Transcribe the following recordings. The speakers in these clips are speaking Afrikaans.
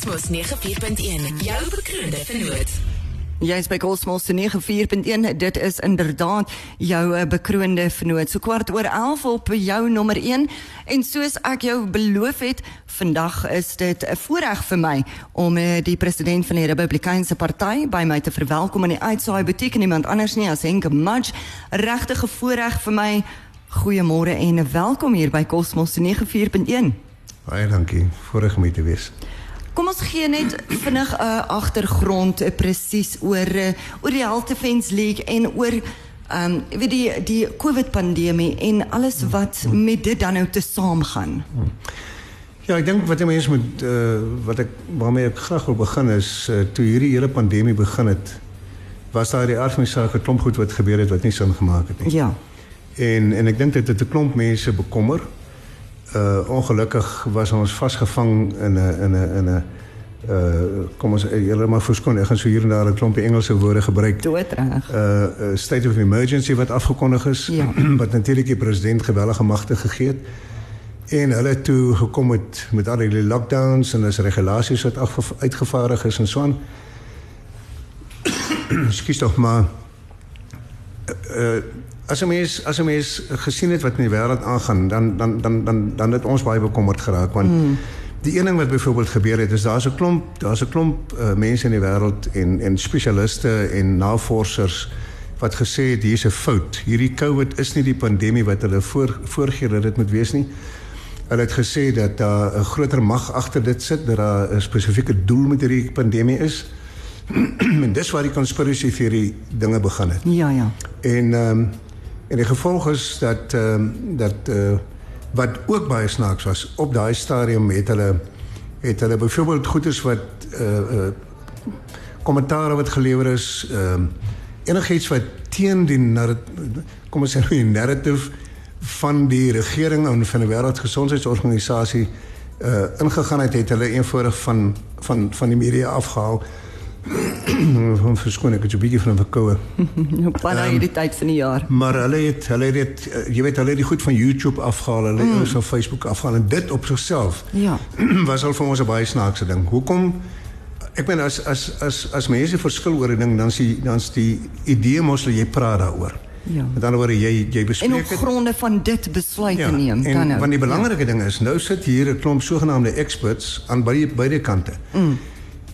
Cosmos 94.1, jou bekroonde vernoot. Jy is by Cosmos 94.1. Dit is inderdaad jou eh, bekroonde vernoot. So kwart oor 11 op jou nommer 1 en soos ek jou beloof het, vandag is dit 'n voorreg vir my om eh, die president van die Republikeinse Party by my te verwelkom in die uitsaai beteken iemand anders nie as Henk Mudge. Regtige voorreg vir my. Goeiemôre en welkom hier by Cosmos 94.1. Baie dankie. Voorreg om hier te wees. Kom ons gee net vinnig 'n uh, agtergrond uh, presies oor uh, oor die Health Defence League en oor ehm um, weet die die COVID pandemie en alles wat met dit dan nou te saamgaan. Ja, ek dink wat mense moet uh, wat ek waarmee ek graag wil begin is uh, toe hierdie hele pandemie begin het was daar die aard van die saak 'n klomp goed wat gebeur het wat nie sin gemaak het nie. Ja. En en ek dink dit het 'n klomp mense bekommer uh ongelukkig was ons vasgevang in 'n in in uh kom ons julle maar verskoon ek gaan so hier en daar 'n klompie Engelse woorde gebruik. Doodreg. Uh, uh state of emergency wat afgekondig is Ja. wat natuurlik die president gewellige magte gegee het. En hulle het toe gekom met met al die lockdowns en as regulasies wat af, uitgevaardig is en so aan. Skus tog maar uh as 'n mens as 'n mens gesien het wat in die wêreld aangaan, dan dan dan dan dan het ons baie bekommerd geraak want mm. die een ding wat byvoorbeeld gebeur het is daar's 'n klomp daar's 'n klomp uh, mense in die wêreld en en spesialiste en navorsers wat gesê het hier's 'n fout. Hierdie COVID is nie die pandemie wat hulle voor voorgee dat dit moet wees nie. Hulle het gesê dat daar 'n groter mag agter dit sit, dat daar 'n spesifieke doel met hierdie pandemie is. en dis waar die conspiracy theory dinge begin het. Ja, ja. En ehm um, en die gevolg is dat ehm um, dat uh, wat ook baie snaaks was op daai stadium het hulle het hulle byvoorbeeld goeders wat uh uh kommentaare wat gelewer is ehm um, enigiets wat teen die kom ons sê nou die narrative van die regering en van die wêreldgesondheidsorganisasie uh ingegaan het het hulle eenvoudig van van van die media afgehaal. Van verskoon ek het 'n bietjie van 'n verkoue. Nou baie um, hierdie tyd van die jaar. Maar hulle het hulle het uh, jy weet hulle het die goed van YouTube afgehaal, hulle het mm. van Facebook afgehaal en dit op sigself Ja. was al vir ons 'n baie snaakse ding. Hoekom ek meen as as as as mense verskil oor 'n ding dan is die dan is die idee mos jy praat daaroor. Ja. Met ander woorde jy jy En bespreek op gronde van dit besluite Ja, neem en dan nou. want die belangrike ding is nou sit hier 'n klomp sogenaamde experts aan beide beide kante. Mm.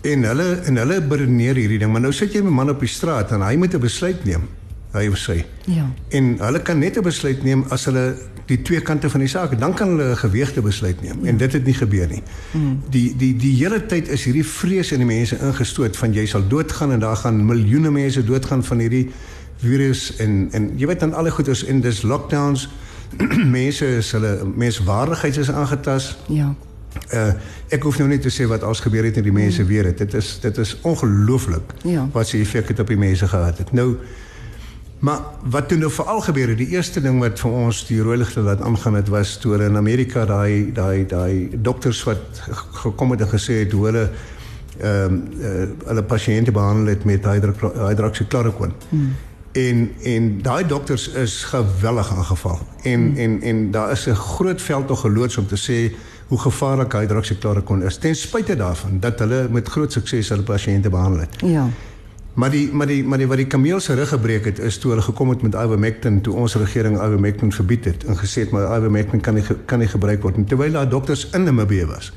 En hulle en hulle beredeneer hierdie ding, maar nou sit jy met 'n man op die straat en hy moet 'n besluit neem. Hy of sy. Ja. En hulle kan net 'n besluit neem as hulle die twee kante van die saak, dan kan hulle 'n geweegde besluit neem. Ja. En dit het nie gebeur nie. Mm. Die die die hele tyd is hierdie vrees in die mense ingestoot van jy sal doodgaan en daar gaan miljoene mense doodgaan van hierdie virus en en jy weet dan alle goeders en dis lockdowns. mense is hulle menswaardigheid is aangetast. Ja. Uh ek hoef nou nie te sê wat als gebeur het en die mense weer het. Dit is dit is ongelooflik Ja. wat se effek dit op die mense gehad het. Nou maar wat toe nou veral gebeur het, die eerste ding wat vir ons die rooi ligte laat aangaan het was toe in Amerika daai daai daai dokters wat gekom het en gesê het hoe hulle ehm um, uh, hulle pasiënte behandel het met hydro- hydroxychloroquine. Hmm. En en daai dokters is geweldig aangeval. En hmm. en en daar is 'n groot veld tog geloods om te sê hoe gevaarlik hydroxychloroquine is ten spyte daarvan dat hulle met groot sukses hulle pasiënte behandel het. Ja. Maar die maar die maar die wat die kameel se rug gebreek het is toe hulle gekom het met ivermectin toe ons regering ivermectin verbied het en gesê het maar ivermectin kan nie kan nie gebruik word nie terwyl daar dokters in Namibië was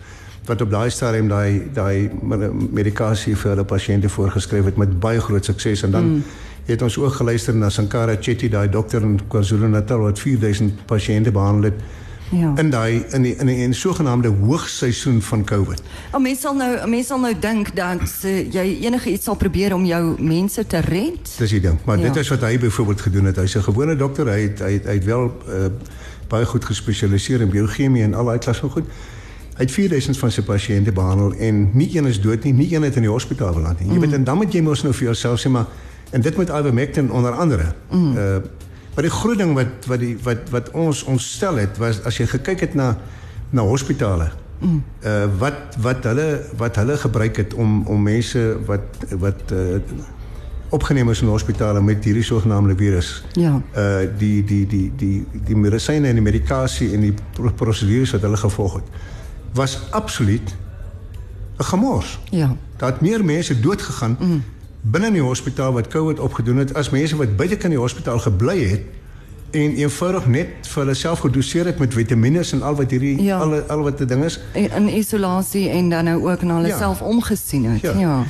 wat op daai stadium daai daai me- medikasie vir hulle pasiënte voorgeskryf het met baie groot sukses en dan mm. het ons ook geluister na Sankara Chetty daai dokter in KwaZulu-Natal wat 4000 pasiënte behandel het Ja. in daai in die in die, in die sogenaamde hoogseisoen van COVID. Maar mense sal nou mense sal nou dink dat uh, jy enige iets sal probeer om jou mense te red. Dis die ding. Maar ja. dit is wat hy byvoorbeeld gedoen het. Hy's 'n gewone dokter. Hy het hy het, hy het wel uh, baie goed gespesialiseer in biochemie en al daai klas van goed. Hy het 4000 van sy pasiënte behandel en nie een is dood nie, nie een het in die hospitaal beland nie. Jy mm. weet en dan moet jy mos nou vir jouself sê maar en dit met ivermectin onder andere. Mm. Uh maar die groot ding wat wat die wat wat ons ontstel het was as jy gekyk het na na hospitale. Mm. Uh wat wat hulle wat hulle gebruik het om om mense wat wat uh opgeneem is in hospitale met hierdie sogenaamde virus. Ja. Uh die die die die die medisyne en die medikasie en die pro- prosedures wat hulle gevolg het was absoluut 'n gemors. Ja. Daar het meer mense dood gegaan mm. Binne in die hospitaal wat COVID opgedoen het as mense wat buite kan die hospitaal gebly het en eenvoudig net vir hulle self gedoseer het met vitamiene en al wat hierdie Ja. al al wat die ding is. In, in isolasie en dan nou ook na hulle Ja. self omgesien het. Ja. ja.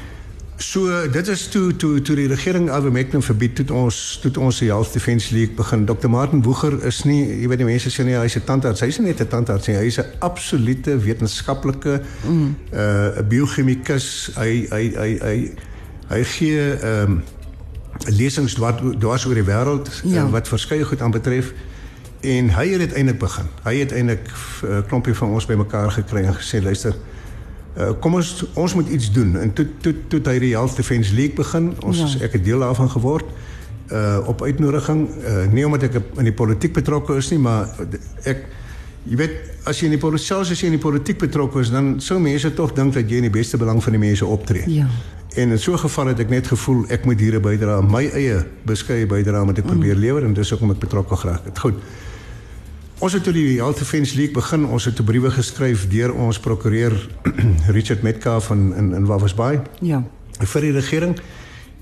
So dit is toe toe toe die regering ivermectin verbied het ons toe ons die Health Defence League begin. Dr Martin Woeger is nie, jy weet die mense sê nie hy's 'n tandarts, hy's nie net 'n tandarts nie, hy's 'n absolute wetenskaplike mm. uh biochemikus. Hy hy hy hy hy gee ehm um, lesings dwars oor die wêreld Ja. uh, wat verskeie goed aanbetref. En hy het uiteindelik begin. Hy het eintlik 'n uh, klompie van ons bymekaar gekry en gesê luister Uh, kom ons ons moet iets doen en toe toe toe hy die Health Defence League begin. Ons ja. is ek het deel daarvan geword. Uh op uitnodiging, uh nie omdat ek in die politiek betrokke is nie, maar ek jy weet as jy in die politiek selfs as jy in die politiek betrokke is, dan sou mense tog dink dat jy in die beste belang van die mense optree. Ja. En in so 'n geval het ek net gevoel ek moet hier 'n bydra, my eie beskeie bydra moet ek probeer lewer en dis hoekom ek betrokke geraak het. Goed. Ons het toe die Health Defence League begin. Ons het 'n briewe geskryf deur ons prokureur Richard Metcalf in in in Walvis Bay Ja. vir die regering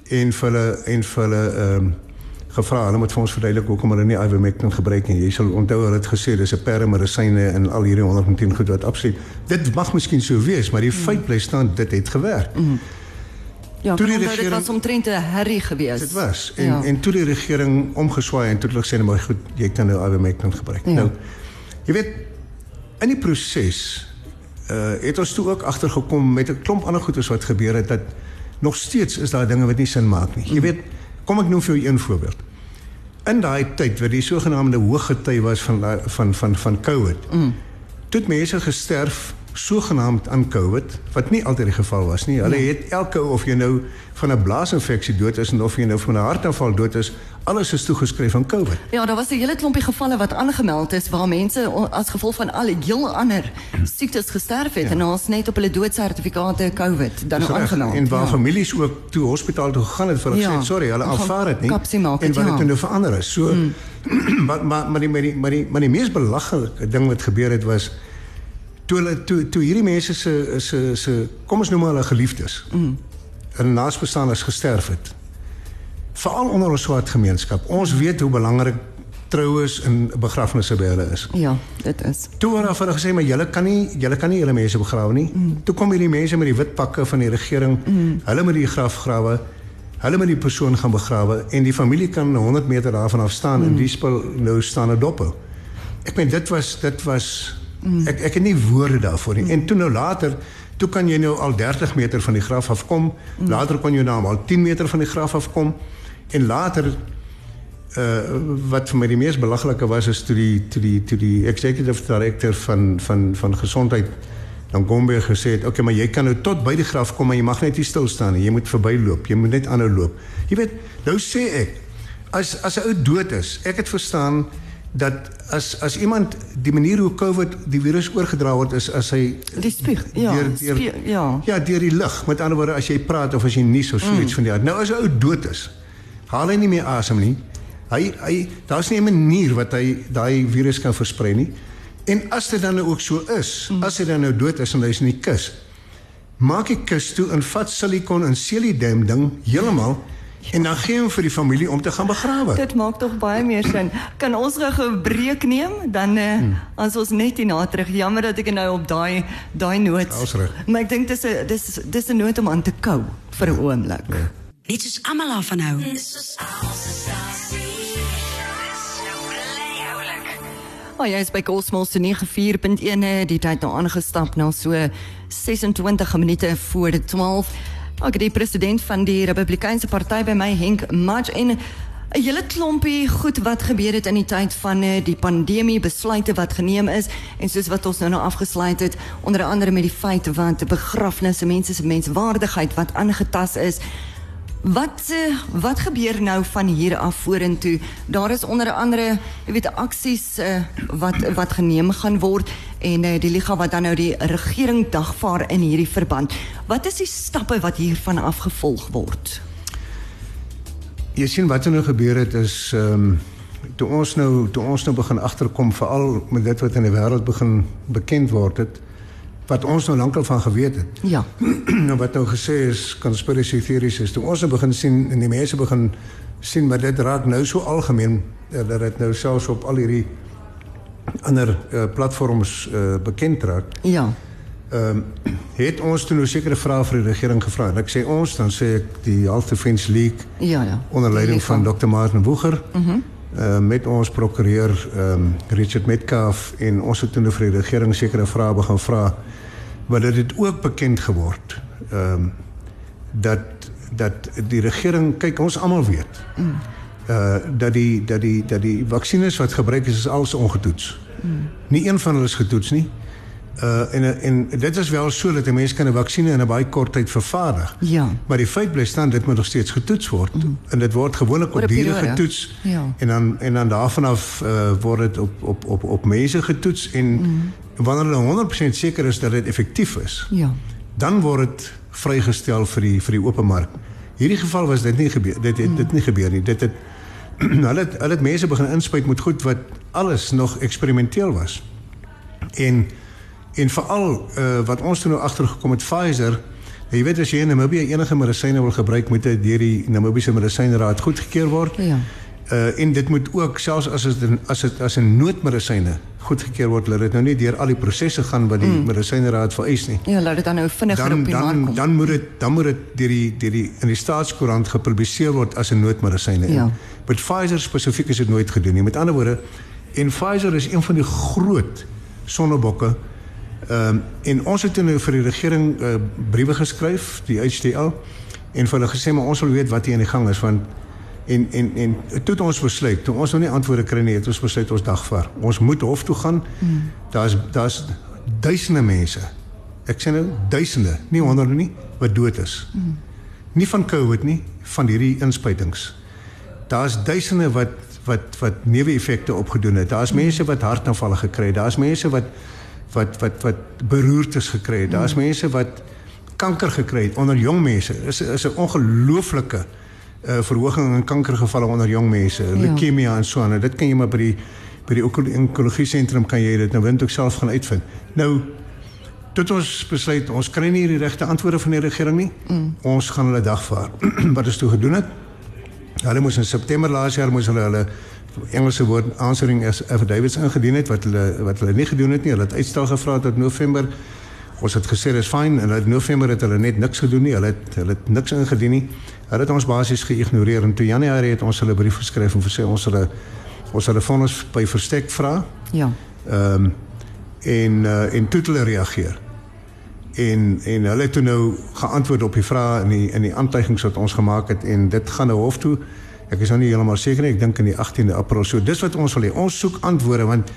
en vir hulle en vir hulle ehm um, gevra hulle moet vir ons verduidelik hoekom hulle nie ivermectin gebruik nie. Jy sal onthou hulle het gesê dis 'n permedisyne en al hierdie 110 goed wat absoluut. Dit mag miskien so wees, maar die feit bly staan dit het gewerk. Ja, Toe die want dit regering- was omtrent 'n herrie geweest. Dit was en ja. en toe die regering omgeswaai en toe het hulle gesê maar goed, jy kan nou ivermectin gebruik. Ja. Nou jy weet in die proses uh het ons toe ook agtergekom met 'n klomp ander goedes wat gebeur het dat nog steeds is daar dinge wat nie sin maak nie. Jy weet, kom ek noem vir jou een voorbeeld. In daai tyd wat die sogenaamde hoëgety was van van van van COVID. Mm. Toe het mense gesterf sogenaamd aan COVID wat nie altyd die geval was nie. Hulle Ja. het elke of jy nou van 'n blaasinfeksie dood is en of jy nou van 'n hartaanval dood is, alles is toegeskryf aan COVID. Ja, daar was 'n hele klompie gevalle wat aangemeld is waar mense o- as gevolg van al die heel ander siektes gesterf het ja. en ons net op hulle doodsertifikate COVID dan nou aangemeld. En waar ja. families ook toe hospitaal toe gegaan het vir Ja. gesê sorry, hulle aanvaar dit nie. maak en het, wat ja. dit nou verander is. So maar maar maar die maar die maar die, maar die mees belaglike ding wat gebeur het was toe hulle toe toe hierdie mense se se se kom ons noem hulle geliefdes. Mm. En naasbestaandes gesterf het. Veral onder ons swart gemeenskap. Ons weet hoe belangrik troues en begrafnisse by hulle is. Ja, dit is. Toe word daar vir hulle gesê maar julle kan nie julle kan nie julle mense begrawe nie. Mm. Toe kom hierdie mense met die wit pakke van die regering. Mm. Hulle moet die graf grawe. Hulle moet die persoon gaan begrawe en die familie kan 100 meter daarvan af staan mm. en die spul nou staan 'n doppe. Ek meen dit was dit was mm. Ek ek het nie woorde daarvoor nie. Mm. En toe nou later toe kan jy nou al 30 meter van die graf afkom. Mm. Later kon jy nou al 10 meter van die graf afkom. En later uh wat vir my die mees belaglike was is toe die toe die toe die executive director van van van gesondheid dan Gombe gesê het, "Oké, okay, maar jy kan nou tot by die graf kom, maar jy mag net nie stil staan nie. Jy moet verbyloop. Jy moet net aanhou loop." Jy weet, nou sê ek, as as 'n ou dood is, ek het verstaan dat as as iemand die manier hoe COVID die virus oorgedra word is as hy Die spuug, ja, spie- ja. ja, deur die lug. Met ander woorde, as jy praat of as jy nies of so iets mm. van die aard. Nou as 'n ou dood is, haal hy nie meer asem nie. Hy hy daar's nie 'n manier wat hy daai virus kan versprei nie. En as dit dan nou ook so is, mm. as hy dan nou dood is en hy's in die kus, maak die kus toe en vat silikon en sealie die dam ding heeltemal en dan gee hom vir die familie om te gaan begrawe. Dit maak tog baie meer sin. Kan ons gou 'n breek neem dan eh hmm. as ons net hierna terug. Jammer dat ek nou op daai daai noot. Reg. Maar ek dink dis 'n dis dis 'n noot om aan te kou vir 'n oomblik. Ja. Net soos almal daarvan hou. Oh, jy is by Cosmos se 94.1 eh, die tyd nou aangestap na so 26 minute voor die 12. Het die president van die Republikeinse party by my Henk Mudge en 'n hele klompie goed wat gebeur het in die tyd van eh, die pandemie, besluite wat geneem is en soos wat ons nou nou afgesluit het, onder andere met die feit wat begrafnisse, mense se menswaardigheid wat aangetast is. Wat uh, wat gebeur nou van hier af vorentoe? Daar is onder andere, jy weet, aksies uh, wat wat geneem gaan word en uh, die liga wat dan nou die regering dagvaar in hierdie verband. Wat is die stappe wat hiervan afgevolg word? Jy sien wat er nou gebeur het is ehm um, toe ons nou toe ons nou begin agterkom veral met dit wat in die wêreld begin bekend word het wat ons nou lankal van geweet het. Ja. nou wat nou gesê is conspiracy theories is toe ons nou begin sien en die mense begin sien maar dit raak nou so algemeen eh, dat dit nou selfs op al hierdie ander uh, platforms uh, bekend raak. Ja. Ehm um, het ons toe nou sekere vrae vir die regering gevra. En ek sê ons dan sê ek die Health Defence League Ja, ja. onder leiding van Dr. Martin Woeger. Mhm. Mm uh, met ons prokureur ehm um, Richard Metcalf en ons het toe vir die regering sekere vrae begin vra. Maar dit het ook bekend geword ehm um, dat dat die regering kyk ons almal weet. Mm. Uh dat die dat die dat die vaksines wat gebruik is is alles ongetoets. Mm. Nie een van hulle is getoets nie. Uh en en dit is wel so dat 'n mens kan 'n vaksinne in 'n baie kort tyd vervaardig. Ja. Maar die feit bly staan dit moet nog steeds getoets word mm. en dit word gewoonlik Oor op 'n diere periode. getoets. Ja. En dan en dan daarvan af uh, word dit op op op op mense getoets en mm. wanneer hulle 100% seker is dat dit effektief is, Ja. dan word dit vrygestel vir die die open mark. Hierdie geval was dit nie gebeur dit het dit nie gebeur nie. Dit het hulle het, hulle het mense begin inspuit met goed wat alles nog eksperimenteel was. En en veral uh, wat ons toe nou agtergekom het Pfizer jy weet as jy in Namibië enige medisyne wil gebruik moet dit deur die Namibiese Medisyneraad goedgekeur word. Ja. Uh en dit moet ook selfs as dit in- as dit as 'n noodmedisyne goedgekeur word, laat dit nou nie deur al die prosesse gaan wat die mm. Medisyneraad vereis nie Ja, laat dit dan nou vinniger dan op die mark dan kom. dan moet dit dan moet dit deur die deur die in die staatskoerant gepubliseer word as 'n noodmedisyne. Ja. Met Pfizer spesifiek is dit nooit gedoen nie. Met ander woorde, en Pfizer is een van die groot sonnebokke. Ehm um, en ons het nou vir die regering uh, briewe geskryf, die HTL, en vir hulle gesê maar ons wil weet wat hier aan die gang is want en en en toe het ons besluit, toe ons nog nie antwoorde kry nie, het ons besluit ons dagvaar. Ons moet hof toe gaan. Mm. Daar's daar's duisende mense Ek sê nou duisende, nie honderde nie, wat dood is. Mm. Nie van COVID nie, van hierdie inspuitings. Daar's duisende wat wat wat neeweffekte opgedoen het. Daar's mm. mense wat hartaanvalle gekry het. Daar's mense wat wat wat wat beroertes gekry het. Daar's mm. mense wat kanker gekry het onder jong mense. Is is 'n ongelooflike uh, verhoging in kankergevalle onder jong mense, ja. leukemia en aan. Dit kan jy maar by die by die sentrum kan jy dit nou wind ook self gaan uitvind. Nou Tot ons besluit ons kry nie die regte antwoorde van die regering nie. Mm. Ons gaan hulle dagvaar. Wat ons toe gedoen het. Hulle moes in September laas jaar moes hulle hulle Engelse woord answering as affidavits ingedien het wat hulle wat hulle nie gedoen het nie. Hulle het uitstel gevra tot November. Ons het gesê dis fyn en in November het hulle net niks gedoen nie. Hulle het hulle het niks ingedien nie. Hulle het ons basies geïgnoreer en toe Januarie het ons hulle brief geskryf en gesê ons hulle ons hulle vonnis by verstek vra. Ja. Ehm um, en uh, en toe hulle reageer. En en hulle het toe nou geantwoord op die vrae in die in die aantuigings wat ons gemaak het en dit gaan nou hof toe. Ek is nou nie heeltemal seker nie, ek dink in die 18de April. So dis wat ons wil hê. Ons soek antwoorde want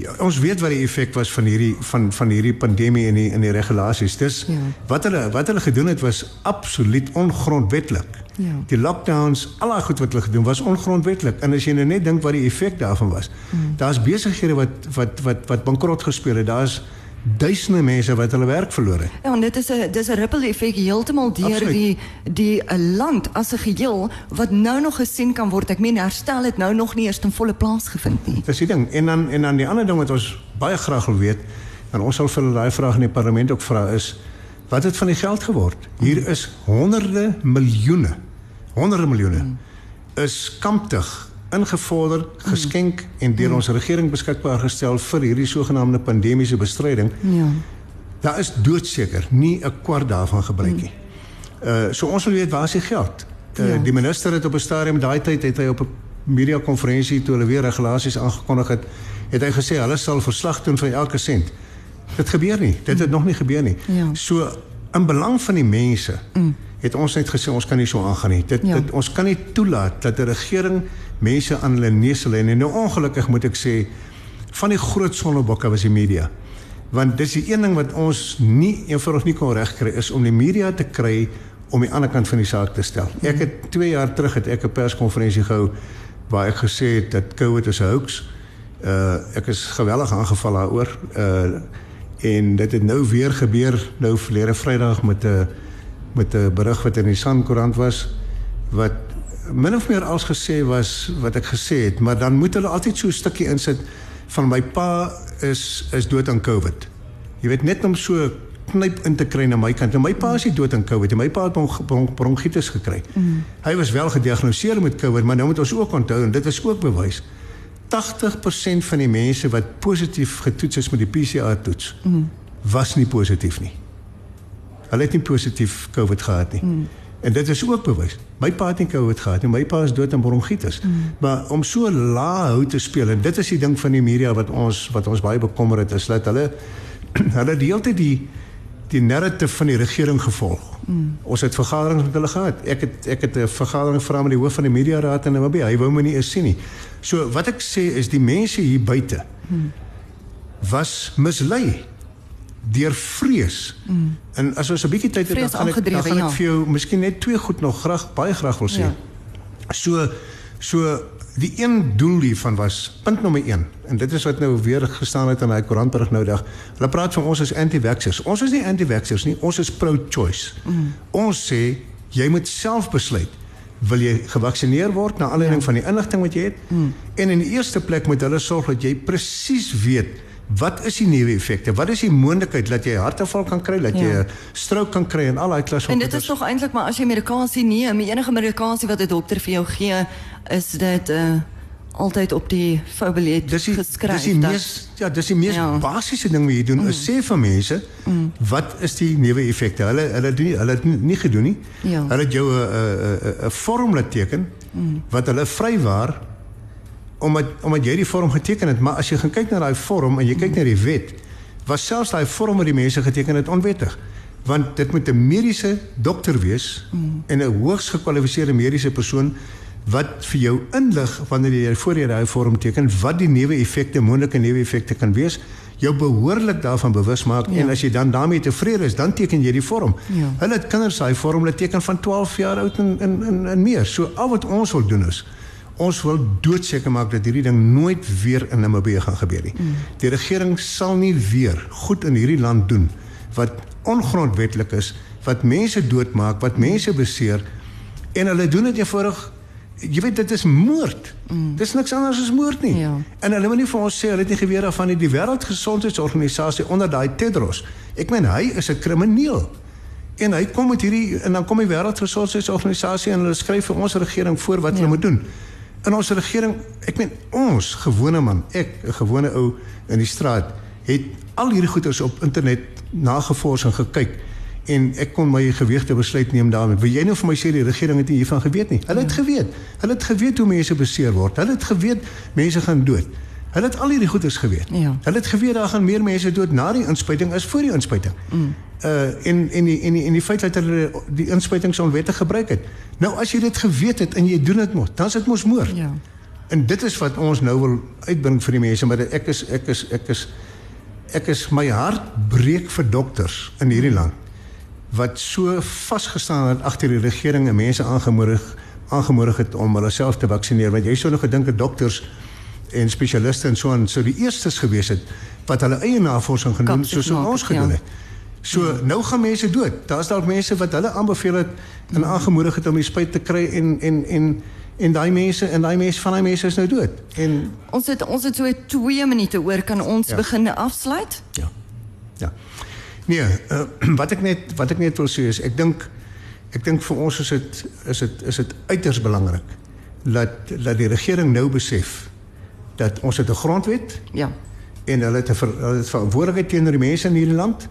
ja, ons weet wat die effek was van hierdie van van hierdie pandemie in die in die regulasies. Dis Ja. wat hulle wat hulle gedoen het was absoluut ongrondwetlik. Ja. Die lockdowns, al daai goed wat hulle gedoen was ongrondwetlik. En as jy nou net dink wat die effek daarvan was. Mm. Daar's besighede wat wat wat wat bankrot gespeel het. Daar's duisende mense wat hulle werk verloor het. Ja, en dit is 'n dis 'n ripple effek heeltemal deur die die uh, land as 'n geheel wat nou nog gesien kan word. Ek meen herstel het nou nog nie eers in volle plaas gevind nie. Dis die ding. En dan en dan die ander ding wat ons baie graag wil weet, en ons sal vir hulle daai vraag in die parlement ook vra is wat het van die geld geword? Hier is honderde miljoene, honderde miljoene is kamptig ingevorder, geskenk en deur ons regering beskikbaar gestel vir hierdie sogenaamde pandemiese bestryding. Ja. Daar is doodseker nie 'n kwart daarvan gebruik nie. Uh so ons wil weet waar is die geld? Uh, Ja. Die minister het op 'n stadium daai tyd het hy op 'n media konferensie toe hulle weer regulasies aangekondig het, het hy gesê hulle sal verslag doen van elke sent. Dit gebeur nie. Dit het nog nie gebeur nie. Ja. So in belang van die mense mm. het ons net gesê ons kan nie so aangaan nie. Dit, Ja. dit ons kan nie toelaat dat 'n regering mense aan hulle neus lê nie. Nou ongelukkig moet ek sê van die groot sonnebokke was die media. Want dis die een ding wat ons nie eenvoudig nie kon regkry is om die media te kry om die ander kant van die saak te stel. Ek het 2 jaar terug het ek 'n perskonferensie gehou waar ek gesê het dat COVID is 'n hoax. Uh ek is geweldig aangeval daaroor. Uh en dit het nou weer gebeur nou verlede Vrydag met 'n met 'n berig wat in die Sun-koerant was wat min of meer als gesê was wat ek gesê het, maar dan moet hulle altyd so 'n stukkie insit van my pa is is dood aan COVID. Jy weet net om so knyp in te kry na my kant. En my pa is nie dood aan COVID. My pa het bron, bron, bronchitis gekry. Mm. Hy was wel gediagnoseer met COVID, maar nou moet ons ook onthou en dit is ook bewys. 80% van die mense wat positief getoets is met die PCR toets, mm. was nie positief nie. Hulle het nie positief COVID gehad nie. Mm. En dit is ook bewys. My pa het nie COVID gehad nie. My pa is dood aan bronchitis. Mm. Maar om so laag hou te speel en dit is die ding van die media wat ons wat ons baie bekommer het is dat hulle hulle die hele tyd die die narrative van die regering gevolg. Mm. Ons het vergaderings met hulle gehad. Ek het ek het 'n vergadering vra met die hoof van die media raad in Namibië. Hy wou my nie eens sien nie. So wat ek sê is die mense hier buite mm. was mislei deur vrees. Mm. En as ons 'n bietjie tyd het dan gaan ek dan gaan ek ja. vir jou miskien net twee goed nog graag baie graag wil sê. Ja. So so die een doel hiervan was punt nommer 1 en dit is wat nou weer gestaan het in daai koerantberig nou dag. Hulle praat van ons as anti-vaxxers. Ons is nie anti-vaxxers nie, ons is pro-choice. Mm. Ons sê jy moet self besluit wil jy gevaksinneer word na aanleiding ja. van die inligting wat jy het. Mm. En in die eerste plek moet hulle sorg dat jy presies weet Wat is die nuwe effekte? Wat is die moontlikheid dat jy hartaanval kan kry, dat ja. jy 'n stroke kan kry en al daai klas van En dit is tog eintlik maar as jy medikasie neem, die enige medikasie wat 'n dokter vir jou gee, is dit uh altyd op die formulier geskryf. Dis die mees ja, dis die mees ja. basiese ding wat jy doen. Mm. Is sê vir mense, mm. wat is die nuwe effekte? Hulle hulle doen hulle het nie gedoen nie. Ja. Hulle het jou 'n 'n 'n vorm laat teken mm. wat hulle vrywaar omdat omdat jy die vorm geteken het, maar as jy gaan kyk na daai vorm en jy kyk na die wet, was selfs daai vorm wat die mense geteken het onwettig. Want dit moet 'n mediese dokter wees mm. en 'n hoogs gekwalifiseerde mediese persoon wat vir jou inlig wanneer jy voor jy daai vorm teken wat die nuwe effekte, moontlike nuwe effekte kan wees, jou behoorlik daarvan bewus maak ja. en as jy dan daarmee tevrede is, dan teken jy die vorm. Ja. Hulle het kinders daai vorm hulle teken van 12 jaar oud en en en, en meer. So al wat ons wil doen is ons wil doodseker maak dat hierdie ding nooit weer in Namibië gaan gebeur nie. Mm. Die regering sal nie weer goed in hierdie land doen wat ongrondwettig is, wat mense doodmaak, wat mense beseer en hulle doen dit eenvoudig jy weet dit is moord. Mm. Dis niks anders as moord nie. Ja. En hulle moet nie vir ons sê hulle het nie geweet van die wêreldgesondheidsorganisasie onder daai Tedros. Ek meen hy is 'n krimineel. En hy kom met hierdie en dan kom die wêreldgesondheidsorganisasie en hulle skryf vir ons regering voor wat ja. hulle moet doen in ons regering, ek meen ons gewone man, ek 'n gewone ou in die straat, het al hierdie goeders op internet nagevors en gekyk en ek kon my gewigte besluit neem daarmee. Wil jy nou vir my sê die regering het nie hiervan geweet nie? Hulle het ja. geweet. Hulle het geweet hoe mense beseer word. Hulle het geweet mense gaan dood. Hulle het al hierdie goeders geweet. Ja. Hulle het geweet daar gaan meer mense dood na die inspuiting as voor die inspuiting. Mm. Uh en en die en die en die feit dat hulle die inspuiting so onwettig gebruik het. Nou as jy dit geweet het en jy doen dit mos, dan is dit mos moord. Ja. En dit is wat ons nou wil uitbring vir die mense, maar ek is ek is ek is ek is my hart breek vir dokters in hierdie land wat so vasgestaan het agter die regering en mense aangemoedig aangemoedig het om hulle self te vaksineer want jy sou nog gedink dat dokters en spesialiste en so en so die eerstes gewees het wat hulle eie navorsing gedoen soos maak, ons gedoen ja. Het. So ja. nou gaan mense dood. Daar's dalk mense wat hulle aanbeveel het en aangemoedig het om die spuit te kry en en en en daai mense en daai mense van daai mense is nou dood. En ons het ons het so 2 minute oor kan ons ja. begin afsluit? Ja. Ja. Nee, uh, wat ek net wat ek net wil sê is ek dink ek dink vir ons is dit is dit is dit uiters belangrik dat dat die regering nou besef dat ons het 'n grondwet. Ja. En hulle het 'n ver, verantwoordelikheid teenoor die mense in hierdie land.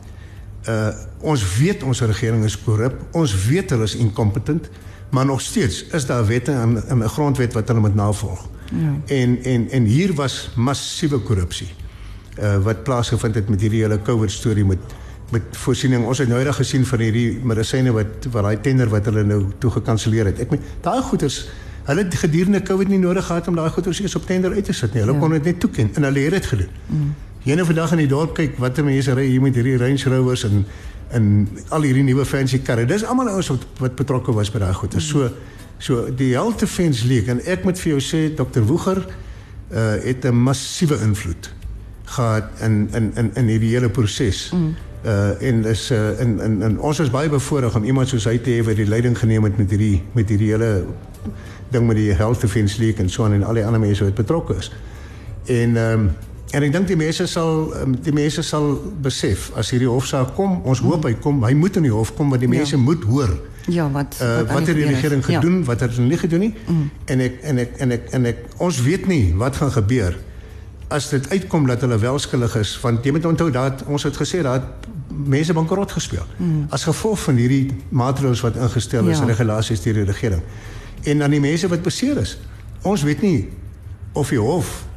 Uh ons weet ons regering is korrup. Ons weet hulle is incompetent, maar nog steeds is daar wette en 'n grondwet wat hulle moet navolg. Ja. En en en hier was massiewe korrupsie. Uh wat plaasgevind het met hierdie hele COVID storie met met voorsiening. Ons het nou eendag gesien van hierdie medisyne wat wat daai tender wat hulle nou toe gekanselleer het. Ek meen daai goeders Hulle het gedurende COVID nie nodig gehad om daai goeder eers op tender uit te sit nie. Hulle ja. kon dit net toeken en hulle het dit gedoen. Mm. Jene vandag in die dorp kyk watter mense ry hier met hierdie Range Rovers en en al hierdie nuwe fancy karre. Dis almal ouens wat wat betrokke was by daai goeder. Mm. So so die Health Defence League en ek moet vir jou sê Dr. Woeger uh het 'n massiewe invloed gehad in in in in hierdie hele proses. Mm. Uh en is uh in in in ons is baie bevoorreg om iemand soos hy te hê wat die leiding geneem het met hierdie met hierdie hele ding met die Health Defence League en so en al die ander mense wat betrokke is. En ehm um, En ek dink die mense sal ehm, die mense sal besef as hierdie hofsaak kom, ons hoop hy kom, hy moet in die hof kom want die mense ja. moet hoor Ja, wat uh, aan wat het die gebeur is. regering Ja. gedoen, wat het hulle nie gedoen nie. Mm. En ek en ek en ek en ek ons weet nie wat gaan gebeur as dit uitkom dat hulle wel skuldig is want jy moet onthou dat ons het gesê dat mense bankrot gespeel mm. as gevolg van hierdie maatreëls wat ingestel is Ja. ja. regulasies deur die regering. En dan die mense wat beseer is. Ons weet nie of die hof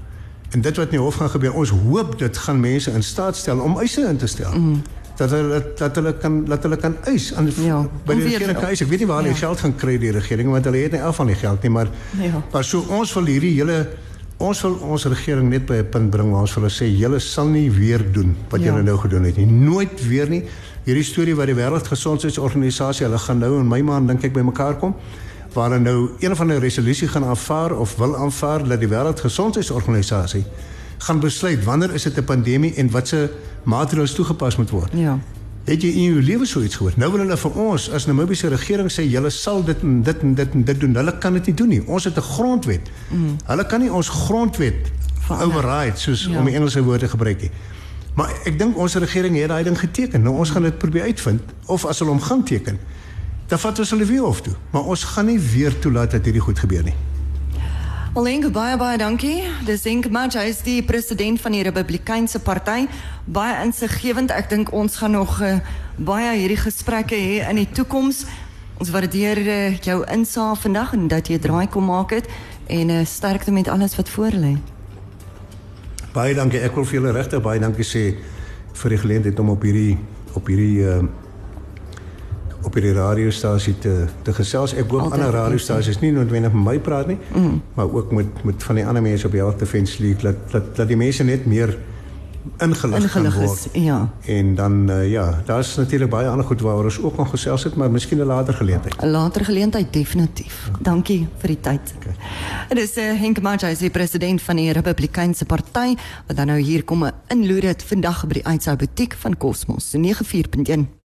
en dit wat in die hof gaan gebeur, ons hoop dit gaan mense in staat stel om eise in te stel. Mm. Dat hulle dat hulle kan dat hulle kan eis aan Ja, by die regering kan eis. Ek weet nie waar hulle Ja. geld gaan kry die regering want hulle het nie af van die geld nie, maar Ja. maar so ons wil hierdie hele ons wil ons regering net by 'n punt bring waar ons vir hulle sê julle sal nie weer doen wat Ja. julle nou gedoen het nie. Nooit weer nie. Hierdie storie wat die Wêreldgesondheidsorganisasie, hulle gaan nou in my maand dink ek bymekaar kom waar hulle nou een van 'n resolusie gaan aanvaar of wil aanvaar dat die Wêreldgesondheidsorganisasie gaan besluit wanneer is dit 'n pandemie en watse maatreëls toegepas moet word. Ja. Het jy in jou lewe so iets gehoor? Nou wil hulle vir ons as Namibiese regering sê julle sal dit en dit en dit en dit doen. Hulle kan dit nie doen nie. Ons het 'n grondwet. Mm. Hulle kan nie ons grondwet override soos Ja. ja. om die Engelse woord te gebruik nie. Maar ek dink ons regering het daai ding geteken. Nou ons gaan dit probeer uitvind of as hulle hom gaan teken, dan vat ons hulle weer hof toe. Maar ons gaan nie weer toelaat dat hierdie goed gebeur nie. Inge, baie baie dankie. Dis Inge Match, hy is die president van die Republikeinse party. Baie insiggewend. Ek dink ons gaan nog uh, baie hierdie gesprekke hê in die toekoms. Ons waardeer uh, jou insaag vandag en dat jy draai kom maak het en uh, sterkte met alles wat voor lê. Baie dankie. Ek wil vir julle regtig baie dankie sê vir die geleentheid om op hierdie op hierdie uh op hierdie radiostasie te te gesels. Ek hoop ander radiostasies nie noodwendig met my praat nie, mm. maar ook met met van die ander mense op die Health Defence League dat dat dat die mense net meer ingelig, Ingelig gaan is, word. ja. En dan uh, ja, daar's natuurlik baie ander goed waaroor ons ook nog gesels het, maar miskien 'n later geleentheid. 'n Later geleentheid definitief. Dankie vir die tyd. Okay. Dit is uh, Henk Match, hy is die president van die Republikeinse party wat dan nou hier kom inloer dit vandag by die Uitsou butiek van Cosmos, so 94.1